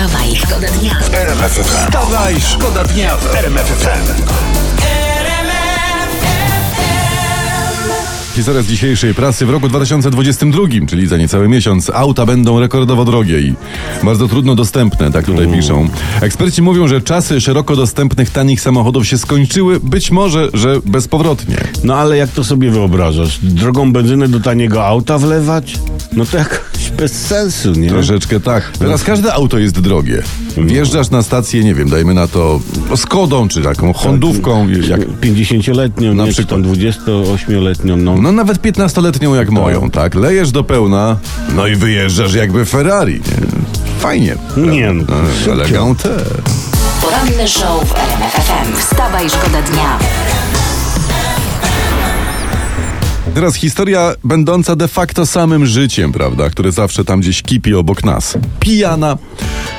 Wstawaj, szkoda dnia. Wstawaj, szkoda dnia w RMF FM. Historia z dzisiejszej prasy w roku 2022, czyli za niecały miesiąc, auta będą rekordowo drogie i bardzo trudno dostępne, tak tutaj piszą. Eksperci mówią, że czasy szeroko dostępnych tanich samochodów się skończyły, być może, że bezpowrotnie. No ale jak to sobie wyobrażasz? Drogą benzynę do taniego auta wlewać? No to jakoś bez sensu, nie? Troszeczkę tak. Teraz każde auto jest drogie. Wjeżdżasz na stację, nie wiem, dajmy na to Skodą, czy taką Hondówką, jak, 50-letnią, Na nie, czy przykład. tam 28-letnią, no. no nawet 15-letnią jak moją, tak? Lejesz do pełna, no i wyjeżdżasz jakby Ferrari. Nie? Fajnie. Nie, no, szybciej. Elegante. Poranny show w RMF FM. Wstawaj, szkoda dnia. Teraz historia będąca de facto samym życiem, prawda? Które zawsze tam gdzieś kipi obok nas. Pijana.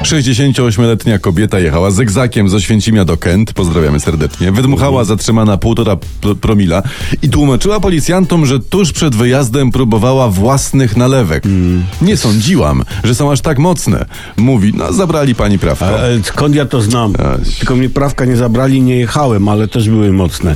68-letnia kobieta jechała zegzakiem z Oświęcimia do Kent, pozdrawiamy serdecznie, wydmuchała zatrzymana półtora pro- promila i tłumaczyła policjantom, że tuż przed wyjazdem próbowała własnych nalewek. Nie sądziłam, że są aż tak mocne. Mówi, no zabrali pani prawko. A, skąd ja to znam? Aś. Tylko mnie prawka nie zabrali, nie jechałem, ale też były mocne.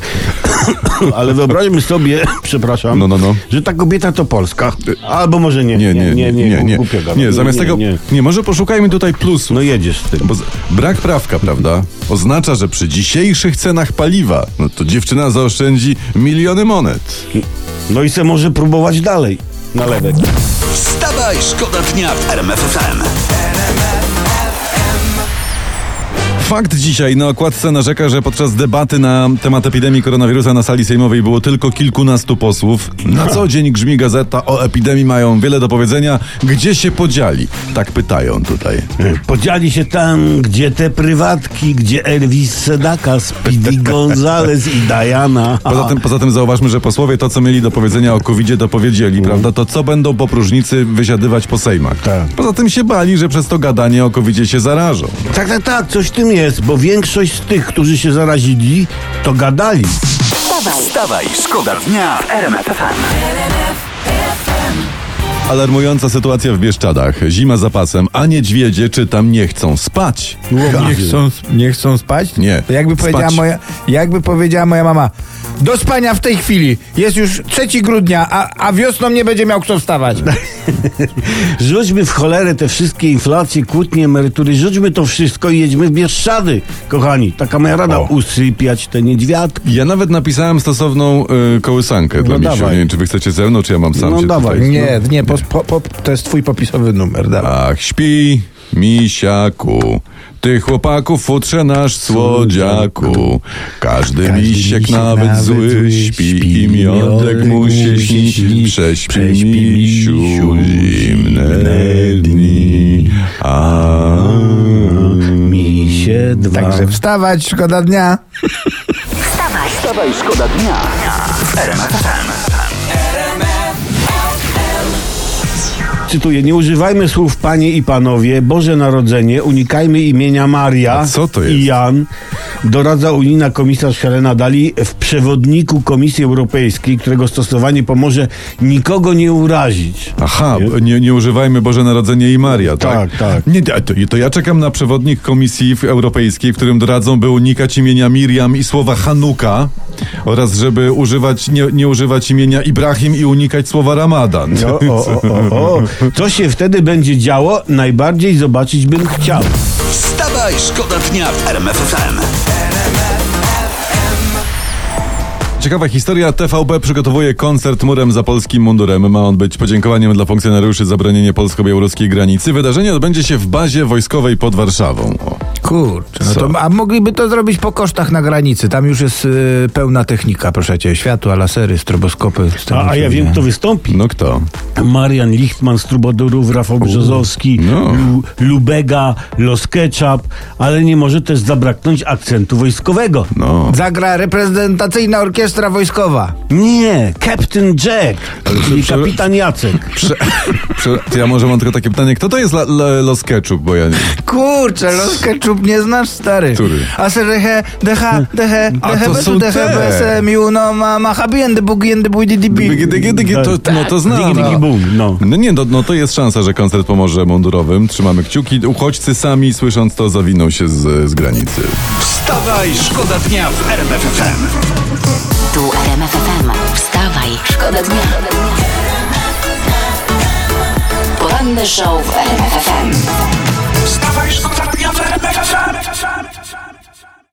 ale wyobraźmy sobie, przepraszam, No, no, no. że ta kobieta to Polska. Albo może nie. Nie, nie, nie, nie, nie, głupio gadam. nie, zamiast tego, Nie. nie, może poszukajmy tutaj plusów. No jedziesz z tym. Bo z- brak prawka, prawda, oznacza, że przy dzisiejszych cenach paliwa, no to dziewczyna zaoszczędzi miliony monet. No i se może próbować dalej. Nalewek. Wstawaj, szkoda dnia w RMF Fakt dzisiaj na okładce narzeka, że podczas debaty na temat epidemii koronawirusa na sali sejmowej było tylko kilkunastu posłów. Na co dzień grzmi gazeta o epidemii mają wiele do powiedzenia. Gdzie się podzieli? Tak pytają tutaj. Podzieli się tam, gdzie te prywatki, gdzie Elvis Sedaka, Speedy Gonzales i Diana. Poza tym, poza tym zauważmy, że posłowie to, co mieli do powiedzenia o covid to powiedzieli, prawda? To co będą po próżnicy wysiadywać po sejmach? Tak. Poza tym się bali, że przez to gadanie o covid się zarażą. Tak, tak, tak, coś tym jest, bo większość z tych, którzy się zarazili, to gadali. Wstawaj, Wstawaj, szkoda dnia w RMF. Alarmująca sytuacja w Bieszczadach. Zima za pasem, a niedźwiedzie czy tam nie chcą spać. Nie chcą, nie chcą spać? Nie, To jakby, spać. powiedziała moja, jakby powiedziała moja mama, do spania w tej chwili. Jest już 3 grudnia, a, a wiosną nie będzie miał kto wstawać. Rzućmy w cholerę te wszystkie inflacje, kłótnie, emerytury, rzućmy to wszystko i jedźmy w Bieszczady, kochani. Taka moja rada, O. usypiać te niedźwiadki. Ja nawet napisałem stosowną y, kołysankę dla No misiu. dawaj. Nie wiem, czy wy chcecie ze mną, czy ja mam sam No się dawaj. tutaj... Nie, nie, po, po, po, to jest twój popisowy numer. Dawaj. Ach, śpi, misiaku, ty chłopaków futrze nasz słodziaku. Każdy, misiek, nawet zły, śpi i miodek mu się śni. Prześpi misiu zimne dni. A, Misie dwa. Także wstawać, szkoda dnia. wstawaj. Wstawaj, szkoda dnia w RMF FM. Cytuję, nie używajmy słów panie i panowie, Boże Narodzenie, unikajmy imienia Maria A co to jest? i Jan, doradza unijna komisarz Helena Dali w przewodniku Komisji Europejskiej, którego stosowanie pomoże nikogo nie urazić. Aha, nie, nie używajmy Boże Narodzenie i Maria, tak? Tak, tak. Nie, to, to ja czekam na przewodnik Komisji Europejskiej, w którym doradzą, by unikać imienia Miriam i słowa Hanuka oraz żeby używać, nie, nie używać imienia Ibrahim i unikać słowa Ramadan. O, o, o, o, o. Co się wtedy będzie działo, najbardziej zobaczyć bym chciał. Wstawaj, szkoda dnia w RMF FM. Ciekawa historia. TVP przygotowuje koncert murem za polskim mundurem. Ma on być podziękowaniem dla funkcjonariuszy za bronienie polsko-białoruskiej granicy. Wydarzenie odbędzie się w bazie wojskowej pod Warszawą. O. Kurczę, no Co? to, a mogliby to zrobić po kosztach na granicy. Tam już jest y, pełna technika, proszę cię. Światła, lasery, stroboskopy. A, a ja wiem, kto wystąpi. No kto? Marian Lichtman z Trubadurów, Rafał Brzozowski, no. Lu, Lubega, Los Ketchup, ale nie może też zabraknąć akcentu wojskowego. No. Zagra reprezentacyjna orkiestra wojskowa. Nie, Captain Jack, czyli prze- kapitan Jacek. Prze, prze, ja może mam tylko takie pytanie. Kto to jest la, la, Los Ketchup? Bo ja nie... Kurczę, Los Ketchup nie znasz, stary? Który? A serhe, deha, dehe, dehe, są dehe, bese, miu, no, ma, ma, the Dygi, bee. dygi, dygi, to, no to znam. Digi, digi, boom, no. No nie, no, no to jest szansa, że koncert pomoże mundurowym. Trzymamy kciuki. Uchodźcy sami, słysząc to, zawiną się z, z granicy. Wstawaj, szkoda dnia w RMF FM. Tu RMF FM. Wstawaj, szkoda dnia. Poranny show w RMF FM. Wstawaj, szkoda FM.